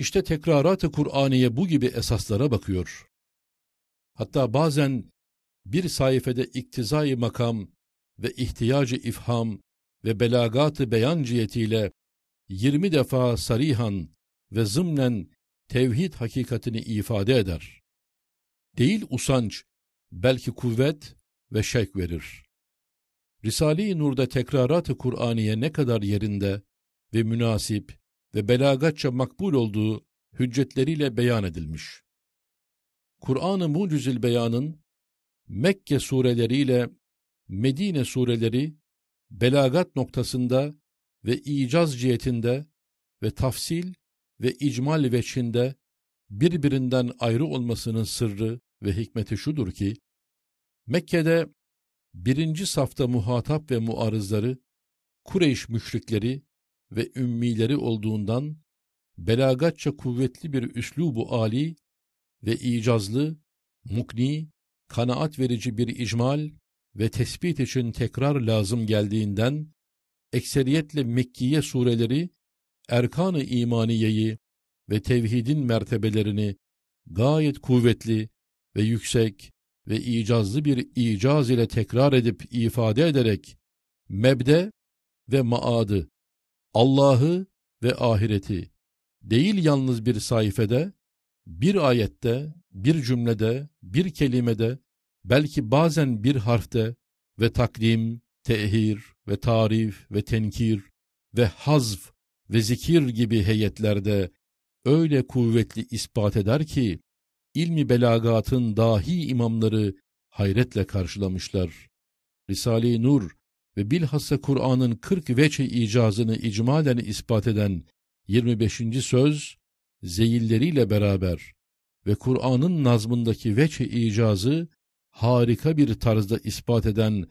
İşte tekrarat-ı Kur'aniye bu gibi esaslara bakıyor. Hatta bazen bir sayfede iktizai makam ve ihtiyacı ifham ve belagat-ı beyan cihetiyle 20 defa sarihan ve zımnen tevhid hakikatini ifade eder. Değil usanç, belki kuvvet ve şek verir. Risale-i Nur'da tekrarat-ı Kur'aniye ne kadar yerinde ve münasip ve belagatça makbul olduğu hüccetleriyle beyan edilmiş. Kur'an-ı Mucizül Beyan'ın Mekke sureleriyle Medine sureleri belagat noktasında ve icaz cihetinde ve tafsil ve icmal veçhinde birbirinden ayrı olmasının sırrı ve hikmeti şudur ki, Mekke'de birinci safta muhatap ve muarızları, Kureyş müşrikleri ve ümmileri olduğundan, belagatça kuvvetli bir üslubu ali ve icazlı, mukni, kanaat verici bir icmal ve tespit için tekrar lazım geldiğinden, ekseriyetle Mekkiye sureleri, erkan-ı imaniyeyi ve tevhidin mertebelerini gayet kuvvetli ve yüksek ve icazlı bir icaz ile tekrar edip ifade ederek mebde ve maadı, Allah'ı ve ahireti değil yalnız bir sayfede, bir ayette, bir cümlede, bir kelimede, belki bazen bir harfte ve takdim, tehir ve tarif ve tenkir ve hazf ve zikir gibi heyetlerde öyle kuvvetli ispat eder ki, ilmi belagatın dahi imamları hayretle karşılamışlar. Risale-i Nur ve bilhassa Kur'an'ın 40 veçe icazını icmalen ispat eden 25. söz, zeyilleriyle beraber ve Kur'an'ın nazmındaki veçe icazı harika bir tarzda ispat eden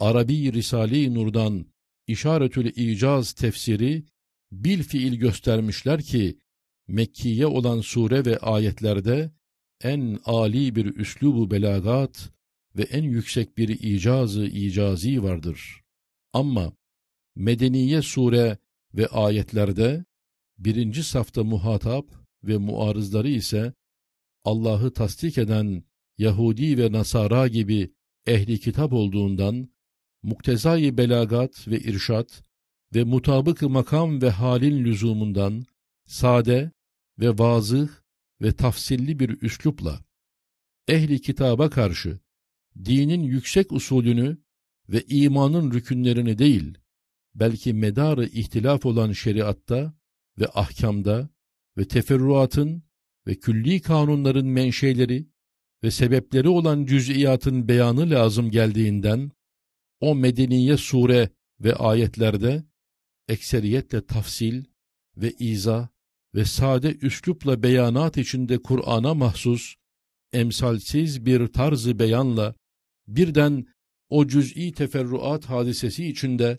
Arabi Risale-i Nur'dan işaretül icaz tefsiri bil fiil göstermişler ki Mekkiye olan sure ve ayetlerde en ali bir üslubu belagat ve en yüksek bir icazı icazi vardır. Ama Medeniye sure ve ayetlerde birinci safta muhatap ve muarızları ise Allah'ı tasdik eden Yahudi ve Nasara gibi ehli kitap olduğundan muktezai belagat ve irşat ve mutabık makam ve halin lüzumundan sade ve vazıh ve tafsilli bir üslupla ehli kitaba karşı dinin yüksek usulünü ve imanın rükünlerini değil, belki medarı ihtilaf olan şeriatta ve ahkamda ve teferruatın ve külli kanunların menşeleri ve sebepleri olan cüz'iyatın beyanı lazım geldiğinden, o medeniye sure ve ayetlerde ekseriyetle tafsil ve izah ve sade üslupla beyanat içinde Kur'an'a mahsus, emsalsiz bir tarzı beyanla birden o cüz'i teferruat hadisesi içinde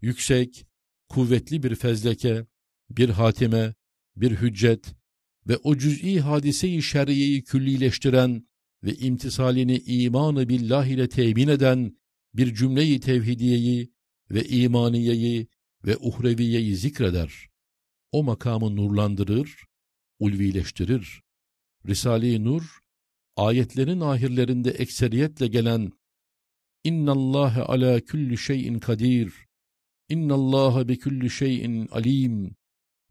yüksek, kuvvetli bir fezleke, bir hatime, bir hüccet ve o cüz'i hadiseyi şer'iyeyi küllileştiren ve imtisalini imanı billah ile temin eden bir cümleyi tevhidiyeyi ve imaniyeyi ve uhreviyeyi zikreder. O makamı nurlandırır, ulvileştirir. Risale-i Nur, ayetlerin ahirlerinde ekseriyetle gelen İnna Allah ala kulli şeyin kadir. İnna Allah bi kulli şeyin alim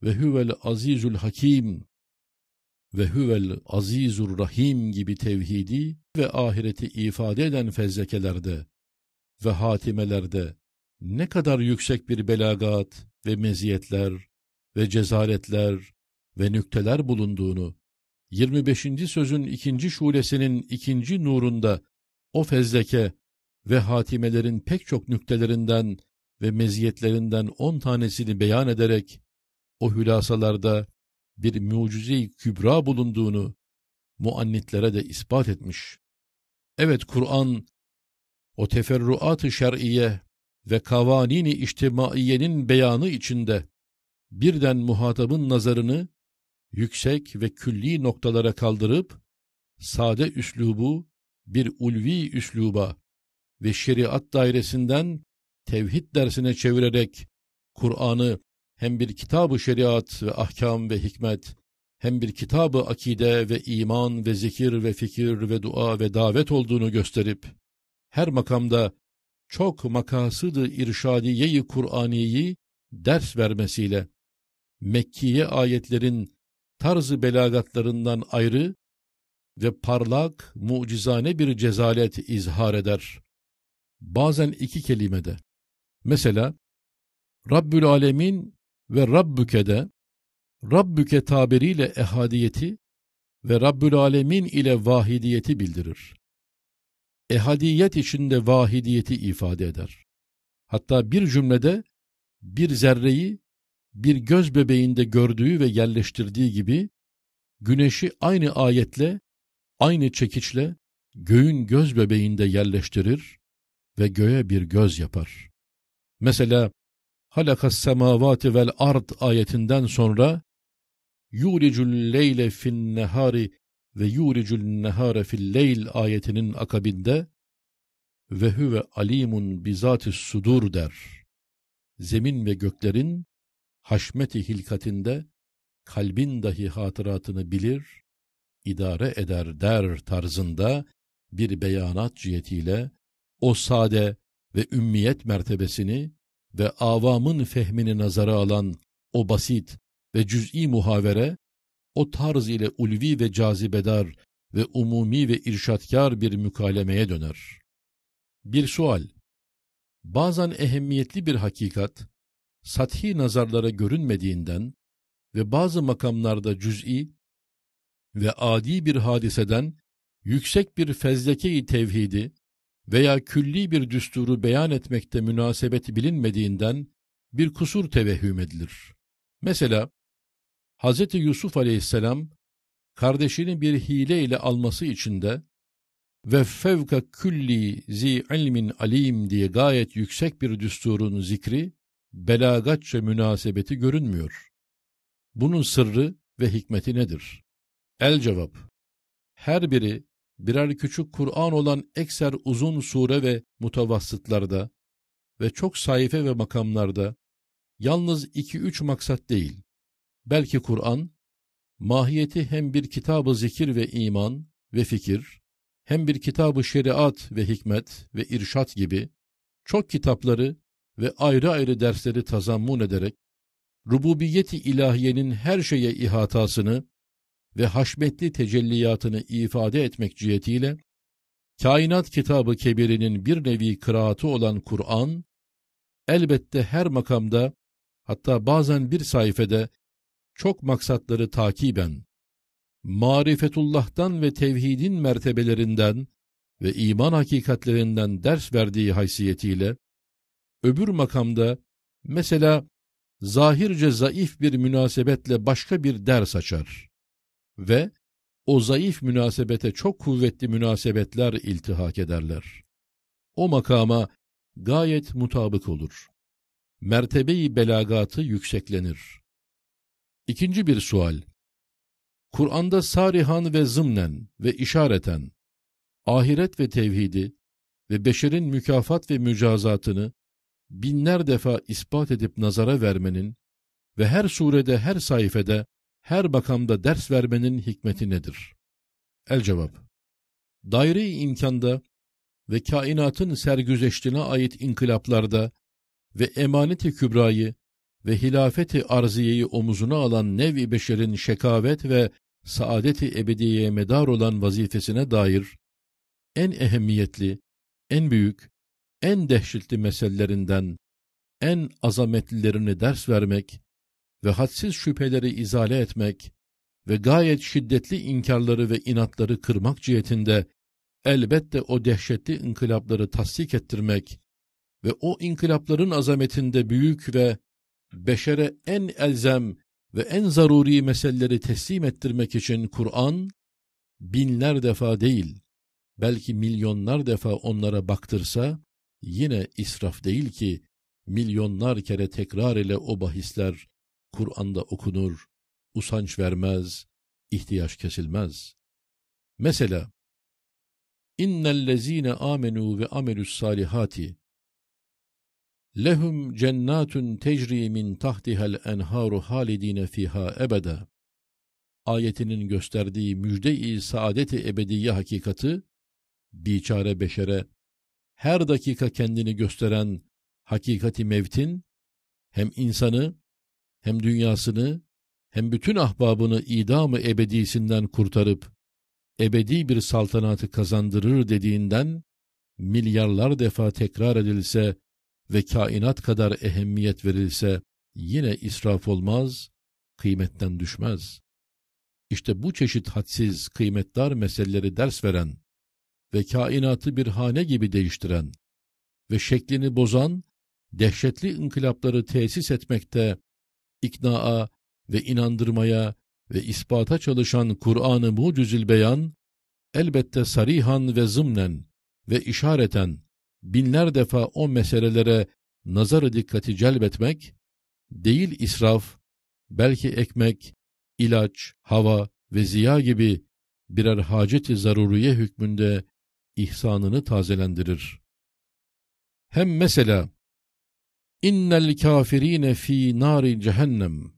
ve huvel azizul hakim ve huvel azizur rahim gibi tevhidi ve ahireti ifade eden fezlekelerde ve hatimelerde ne kadar yüksek bir belagat ve meziyetler ve cezaretler ve nükteler bulunduğunu 25. sözün ikinci şulesinin ikinci nurunda o fezleke ve hatimelerin pek çok nüktelerinden ve meziyetlerinden on tanesini beyan ederek o hülasalarda bir mucize-i kübra bulunduğunu muannitlere de ispat etmiş. Evet Kur'an o teferruat-ı şer'iye ve kavanini içtimaiyenin beyanı içinde birden muhatabın nazarını yüksek ve külli noktalara kaldırıp sade üslubu bir ulvi üsluba ve şeriat dairesinden tevhid dersine çevirerek Kur'an'ı hem bir kitabı şeriat ve ahkam ve hikmet hem bir kitabı akide ve iman ve zikir ve fikir ve dua ve davet olduğunu gösterip, her makamda çok makasıdı irşadiye-i Kur'aniyeyi ders vermesiyle, Mekkiye ayetlerin tarzı belagatlarından ayrı ve parlak, mucizane bir cezalet izhar eder. Bazen iki kelimede. Mesela, Rabbül Alemin ve Rabbüke'de, Rabbüke tabiriyle ehadiyeti ve Rabbül Alemin ile vahidiyeti bildirir. Ehadiyet içinde vahidiyeti ifade eder. Hatta bir cümlede bir zerreyi bir göz bebeğinde gördüğü ve yerleştirdiği gibi, güneşi aynı ayetle, aynı çekiçle göğün göz bebeğinde yerleştirir ve göğe bir göz yapar. Mesela halakas semavati vel ard ayetinden sonra yulicul leyle fin nehari ve yulicul nehare fil leyl ayetinin akabinde ve huve alimun bizatis sudur der. Zemin ve göklerin haşmeti hilkatinde kalbin dahi hatıratını bilir, idare eder der tarzında bir beyanat cihetiyle o sade ve ümmiyet mertebesini ve avamın fehmini nazara alan o basit ve cüz'i muhavere, o tarz ile ulvi ve cazibedar ve umumi ve irşatkar bir mükalemeye döner. Bir sual, bazen ehemmiyetli bir hakikat, sathi nazarlara görünmediğinden ve bazı makamlarda cüz'i ve adi bir hadiseden yüksek bir fezleke-i tevhidi veya külli bir düsturu beyan etmekte münasebeti bilinmediğinden bir kusur tevehhüm edilir. Mesela Hz. Yusuf aleyhisselam kardeşini bir hile ile alması için de ve fevka külli zi ilmin alim diye gayet yüksek bir düsturun zikri belagatça münasebeti görünmüyor. Bunun sırrı ve hikmeti nedir? El cevap. Her biri birer küçük Kur'an olan ekser uzun sure ve mutavassıtlarda ve çok sayfe ve makamlarda yalnız iki üç maksat değil, belki Kur'an, mahiyeti hem bir kitabı zikir ve iman ve fikir, hem bir kitabı şeriat ve hikmet ve irşat gibi çok kitapları ve ayrı ayrı dersleri tazammun ederek, rububiyeti ilahiyenin her şeye ihatasını ve haşmetli tecelliyatını ifade etmek cihetiyle, kainat kitabı kebirinin bir nevi kıraatı olan Kur'an, elbette her makamda, hatta bazen bir sayfede, çok maksatları takiben, marifetullah'tan ve tevhidin mertebelerinden ve iman hakikatlerinden ders verdiği haysiyetiyle, öbür makamda mesela zahirce zayıf bir münasebetle başka bir ders açar ve o zayıf münasebete çok kuvvetli münasebetler iltihak ederler. O makama gayet mutabık olur. Mertebeyi belagatı yükseklenir. İkinci bir sual. Kur'an'da sarihan ve zımnen ve işareten, ahiret ve tevhidi ve beşerin mükafat ve mücazatını binler defa ispat edip nazara vermenin ve her surede, her sayfede, her makamda ders vermenin hikmeti nedir? El cevap. Daire-i imkanda ve kainatın sergüzeştine ait inkılaplarda ve emanet-i kübrayı ve hilafeti arziyeyi omuzuna alan nev-i beşerin şekavet ve saadeti ebediyeye medar olan vazifesine dair en ehemmiyetli, en büyük en dehşetli meselelerinden en azametlilerini ders vermek ve hadsiz şüpheleri izale etmek ve gayet şiddetli inkarları ve inatları kırmak cihetinde elbette o dehşetli inkılapları tasdik ettirmek ve o inkılapların azametinde büyük ve beşere en elzem ve en zaruri meseleleri teslim ettirmek için Kur'an, binler defa değil, belki milyonlar defa onlara baktırsa, yine israf değil ki milyonlar kere tekrar ile o bahisler Kur'an'da okunur, usanç vermez, ihtiyaç kesilmez. Mesela İnnellezîne âmenû ve amelus salihati lehum cennatun tecri min tahtiha'l enharu halidine fiha ebeda ayetinin gösterdiği müjde-i saadet-i ebediye hakikati, biçare beşere her dakika kendini gösteren hakikati mevtin, hem insanı, hem dünyasını, hem bütün ahbabını idam-ı ebedisinden kurtarıp, ebedi bir saltanatı kazandırır dediğinden, milyarlar defa tekrar edilse ve kainat kadar ehemmiyet verilse, yine israf olmaz, kıymetten düşmez. İşte bu çeşit hadsiz, kıymetdar meseleleri ders veren ve kainatı bir hane gibi değiştiren ve şeklini bozan, dehşetli inkılapları tesis etmekte, iknaa ve inandırmaya ve ispata çalışan Kur'an-ı Mucizül Beyan, elbette sarihan ve zımnen ve işareten binler defa o meselelere nazarı dikkati celbetmek, değil israf, belki ekmek, ilaç, hava ve ziya gibi birer haceti zaruriye hükmünde ihsanını tazelendirir. Hem mesela innel kafirine fi nari cehennem.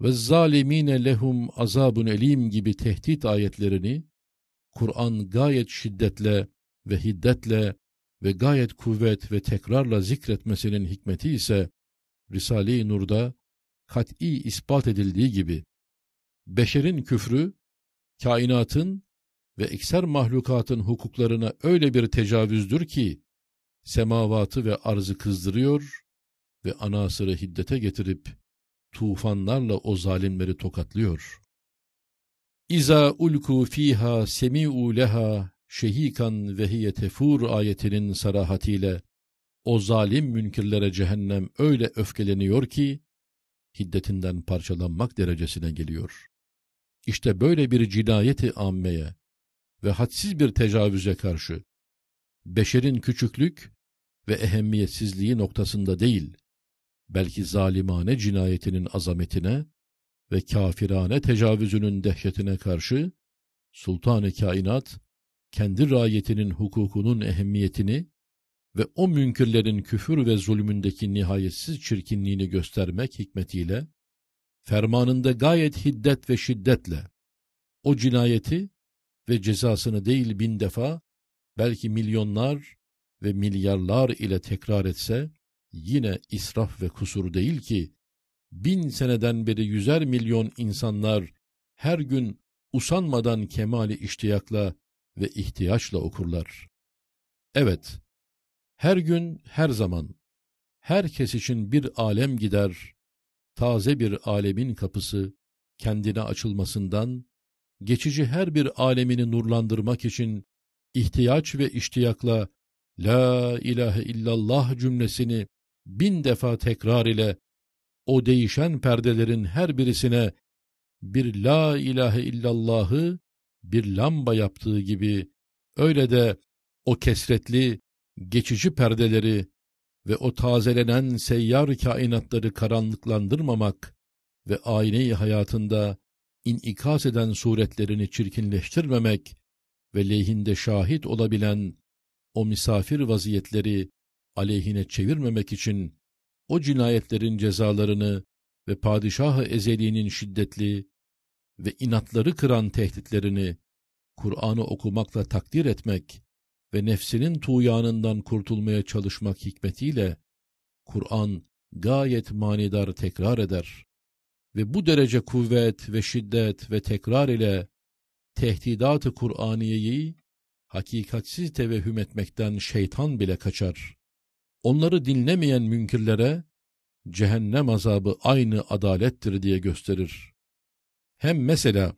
Ve zalimine lehum azabun elim gibi tehdit ayetlerini Kur'an gayet şiddetle ve hiddetle ve gayet kuvvet ve tekrarla zikretmesinin hikmeti ise Risale-i Nur'da kat'i ispat edildiği gibi beşerin küfrü, kainatın ve ekser mahlukatın hukuklarına öyle bir tecavüzdür ki, semavatı ve arzı kızdırıyor ve anasırı hiddete getirip, tufanlarla o zalimleri tokatlıyor. İza ulku fiha semi'u leha şehikan ve hiye tefur ayetinin sarahatiyle o zalim münkirlere cehennem öyle öfkeleniyor ki hiddetinden parçalanmak derecesine geliyor. İşte böyle bir cinayeti ammeye ve hadsiz bir tecavüze karşı beşerin küçüklük ve ehemmiyetsizliği noktasında değil, belki zalimane cinayetinin azametine ve kafirane tecavüzünün dehşetine karşı Sultan-ı Kainat kendi rayetinin hukukunun ehemmiyetini ve o münkirlerin küfür ve zulmündeki nihayetsiz çirkinliğini göstermek hikmetiyle, fermanında gayet hiddet ve şiddetle o cinayeti ve cezasını değil bin defa, belki milyonlar ve milyarlar ile tekrar etse, yine israf ve kusur değil ki, bin seneden beri yüzer milyon insanlar her gün usanmadan kemali iştiyakla ve ihtiyaçla okurlar. Evet, her gün, her zaman, herkes için bir alem gider, taze bir alemin kapısı kendine açılmasından, geçici her bir alemini nurlandırmak için ihtiyaç ve iştiyakla La ilahe illallah cümlesini bin defa tekrar ile o değişen perdelerin her birisine bir La ilahe illallahı bir lamba yaptığı gibi öyle de o kesretli, geçici perdeleri ve o tazelenen seyyar kainatları karanlıklandırmamak ve ayneyi hayatında inikas eden suretlerini çirkinleştirmemek ve lehinde şahit olabilen o misafir vaziyetleri aleyhine çevirmemek için o cinayetlerin cezalarını ve padişah-ı ezeliğinin şiddetli ve inatları kıran tehditlerini Kur'an'ı okumakla takdir etmek ve nefsinin tuğyanından kurtulmaya çalışmak hikmetiyle Kur'an gayet manidar tekrar eder ve bu derece kuvvet ve şiddet ve tekrar ile tehdidat-ı Kur'aniyeyi hakikatsiz tevehhüm etmekten şeytan bile kaçar. Onları dinlemeyen münkirlere cehennem azabı aynı adalettir diye gösterir. Hem mesela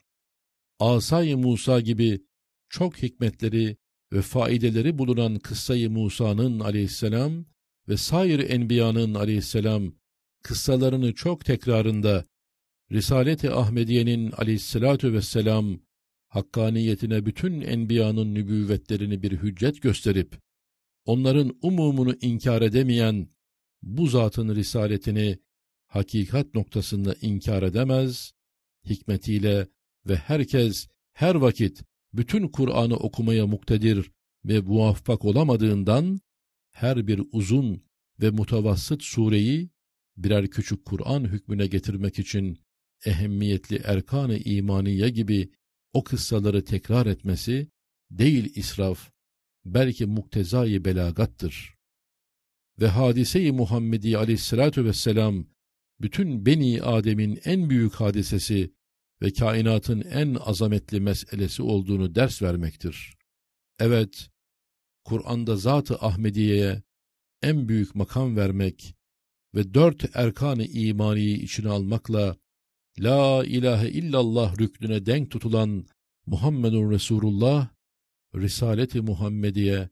Asay-ı Musa gibi çok hikmetleri ve faideleri bulunan kıssayı Musa'nın aleyhisselam ve sair enbiyanın aleyhisselam kıssalarını çok tekrarında Risalet-i Ahmediye'nin aleyhissalatu vesselam hakkaniyetine bütün enbiyanın nübüvvetlerini bir hüccet gösterip onların umumunu inkar edemeyen bu zatın risaletini hakikat noktasında inkar edemez, hikmetiyle ve herkes her vakit bütün Kur'an'ı okumaya muktedir ve muvaffak olamadığından her bir uzun ve mutavassıt sureyi birer küçük Kur'an hükmüne getirmek için ehemmiyetli erkan-ı imaniye gibi o kıssaları tekrar etmesi değil israf, belki muktezai belagattır. Ve hadise-i Muhammedi aleyhissalatu vesselam, bütün Beni Adem'in en büyük hadisesi ve kainatın en azametli meselesi olduğunu ders vermektir. Evet, Kur'an'da Zat-ı Ahmediye'ye en büyük makam vermek ve dört erkan-ı imaniyi içine almakla La ilahe illallah rüknüne denk tutulan Muhammedun Resulullah, Risalet-i Muhammediye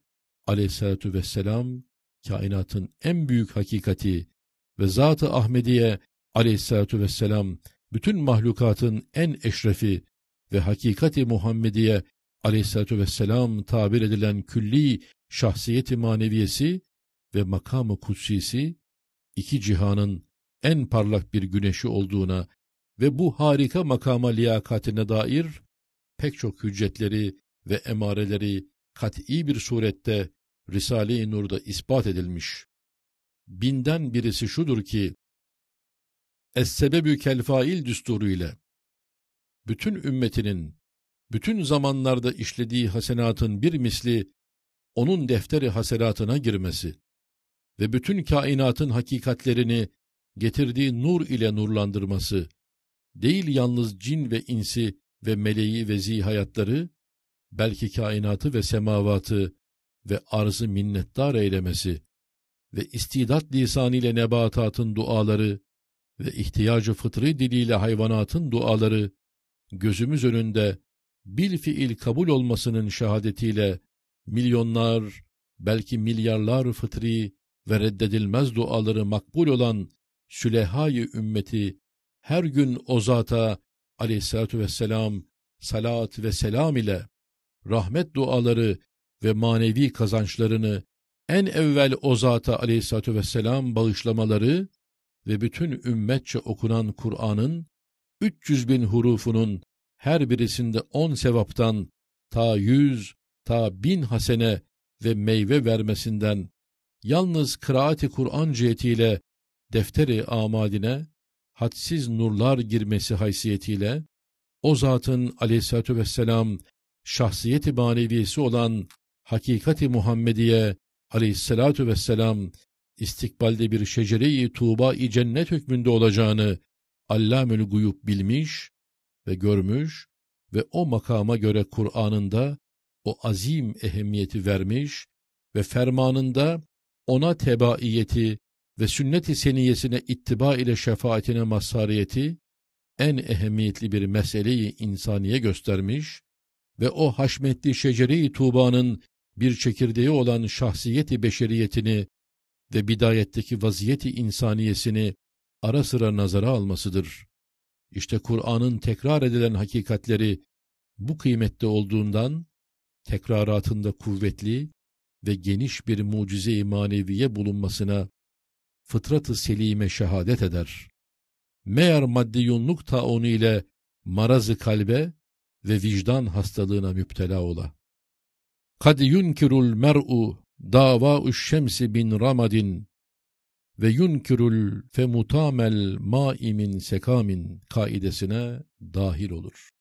aleyhissalatu vesselam, kainatın en büyük hakikati ve Zat-ı Ahmediye aleyhissalatu vesselam, bütün mahlukatın en eşrefi ve hakikati Muhammediye aleyhissalatu vesselam tabir edilen külli şahsiyeti maneviyesi ve makamı kutsisi, iki cihanın en parlak bir güneşi olduğuna ve bu harika makama liyakatine dair pek çok hüccetleri ve emareleri kat'i bir surette Risale-i Nur'da ispat edilmiş. Binden birisi şudur ki, Es-sebebü kelfail düsturu ile bütün ümmetinin bütün zamanlarda işlediği hasenatın bir misli onun defteri hasenatına girmesi ve bütün kainatın hakikatlerini getirdiği nur ile nurlandırması, değil yalnız cin ve insi ve meleği ve zihayatları, belki kainatı ve semavatı ve arzı minnettar eylemesi ve istidat lisanıyla nebatatın duaları ve ihtiyacı fıtri diliyle hayvanatın duaları gözümüz önünde bil fiil kabul olmasının şehadetiyle milyonlar, belki milyarlar fıtri ve reddedilmez duaları makbul olan sülehayı ümmeti her gün o zata aleyhissalatü vesselam salat ve selam ile rahmet duaları ve manevi kazançlarını en evvel o zata aleyhissalatü vesselam bağışlamaları ve bütün ümmetçe okunan Kur'an'ın 300 bin hurufunun her birisinde on sevaptan ta yüz, ta bin hasene ve meyve vermesinden yalnız kıraati Kur'an cihetiyle defteri amadine hadsiz nurlar girmesi haysiyetiyle o zatın aleyhissalatü vesselam şahsiyeti maneviyesi olan hakikati Muhammediye aleyhissalatü vesselam istikbalde bir şecere-i tuğba-i cennet hükmünde olacağını Allamül Guyub bilmiş ve görmüş ve o makama göre Kur'an'ında o azim ehemmiyeti vermiş ve fermanında ona tebaiyeti ve sünnet-i seniyesine ittiba ile şefaatine mazhariyeti en ehemmiyetli bir meseleyi insaniye göstermiş ve o haşmetli şecere-i Tuğba'nın bir çekirdeği olan şahsiyeti beşeriyetini ve bidayetteki vaziyeti insaniyesini ara sıra nazara almasıdır. İşte Kur'an'ın tekrar edilen hakikatleri bu kıymette olduğundan, tekraratında kuvvetli ve geniş bir mucize-i maneviye bulunmasına fıtratı selime şehadet eder. Meğer maddiyunluk taunu ile marazı kalbe ve vicdan hastalığına müptela ola. Kad yunkirul mer'u dava'u şemsi bin ramadin ve yunkirul femutamel maimin sekamin kaidesine dahil olur.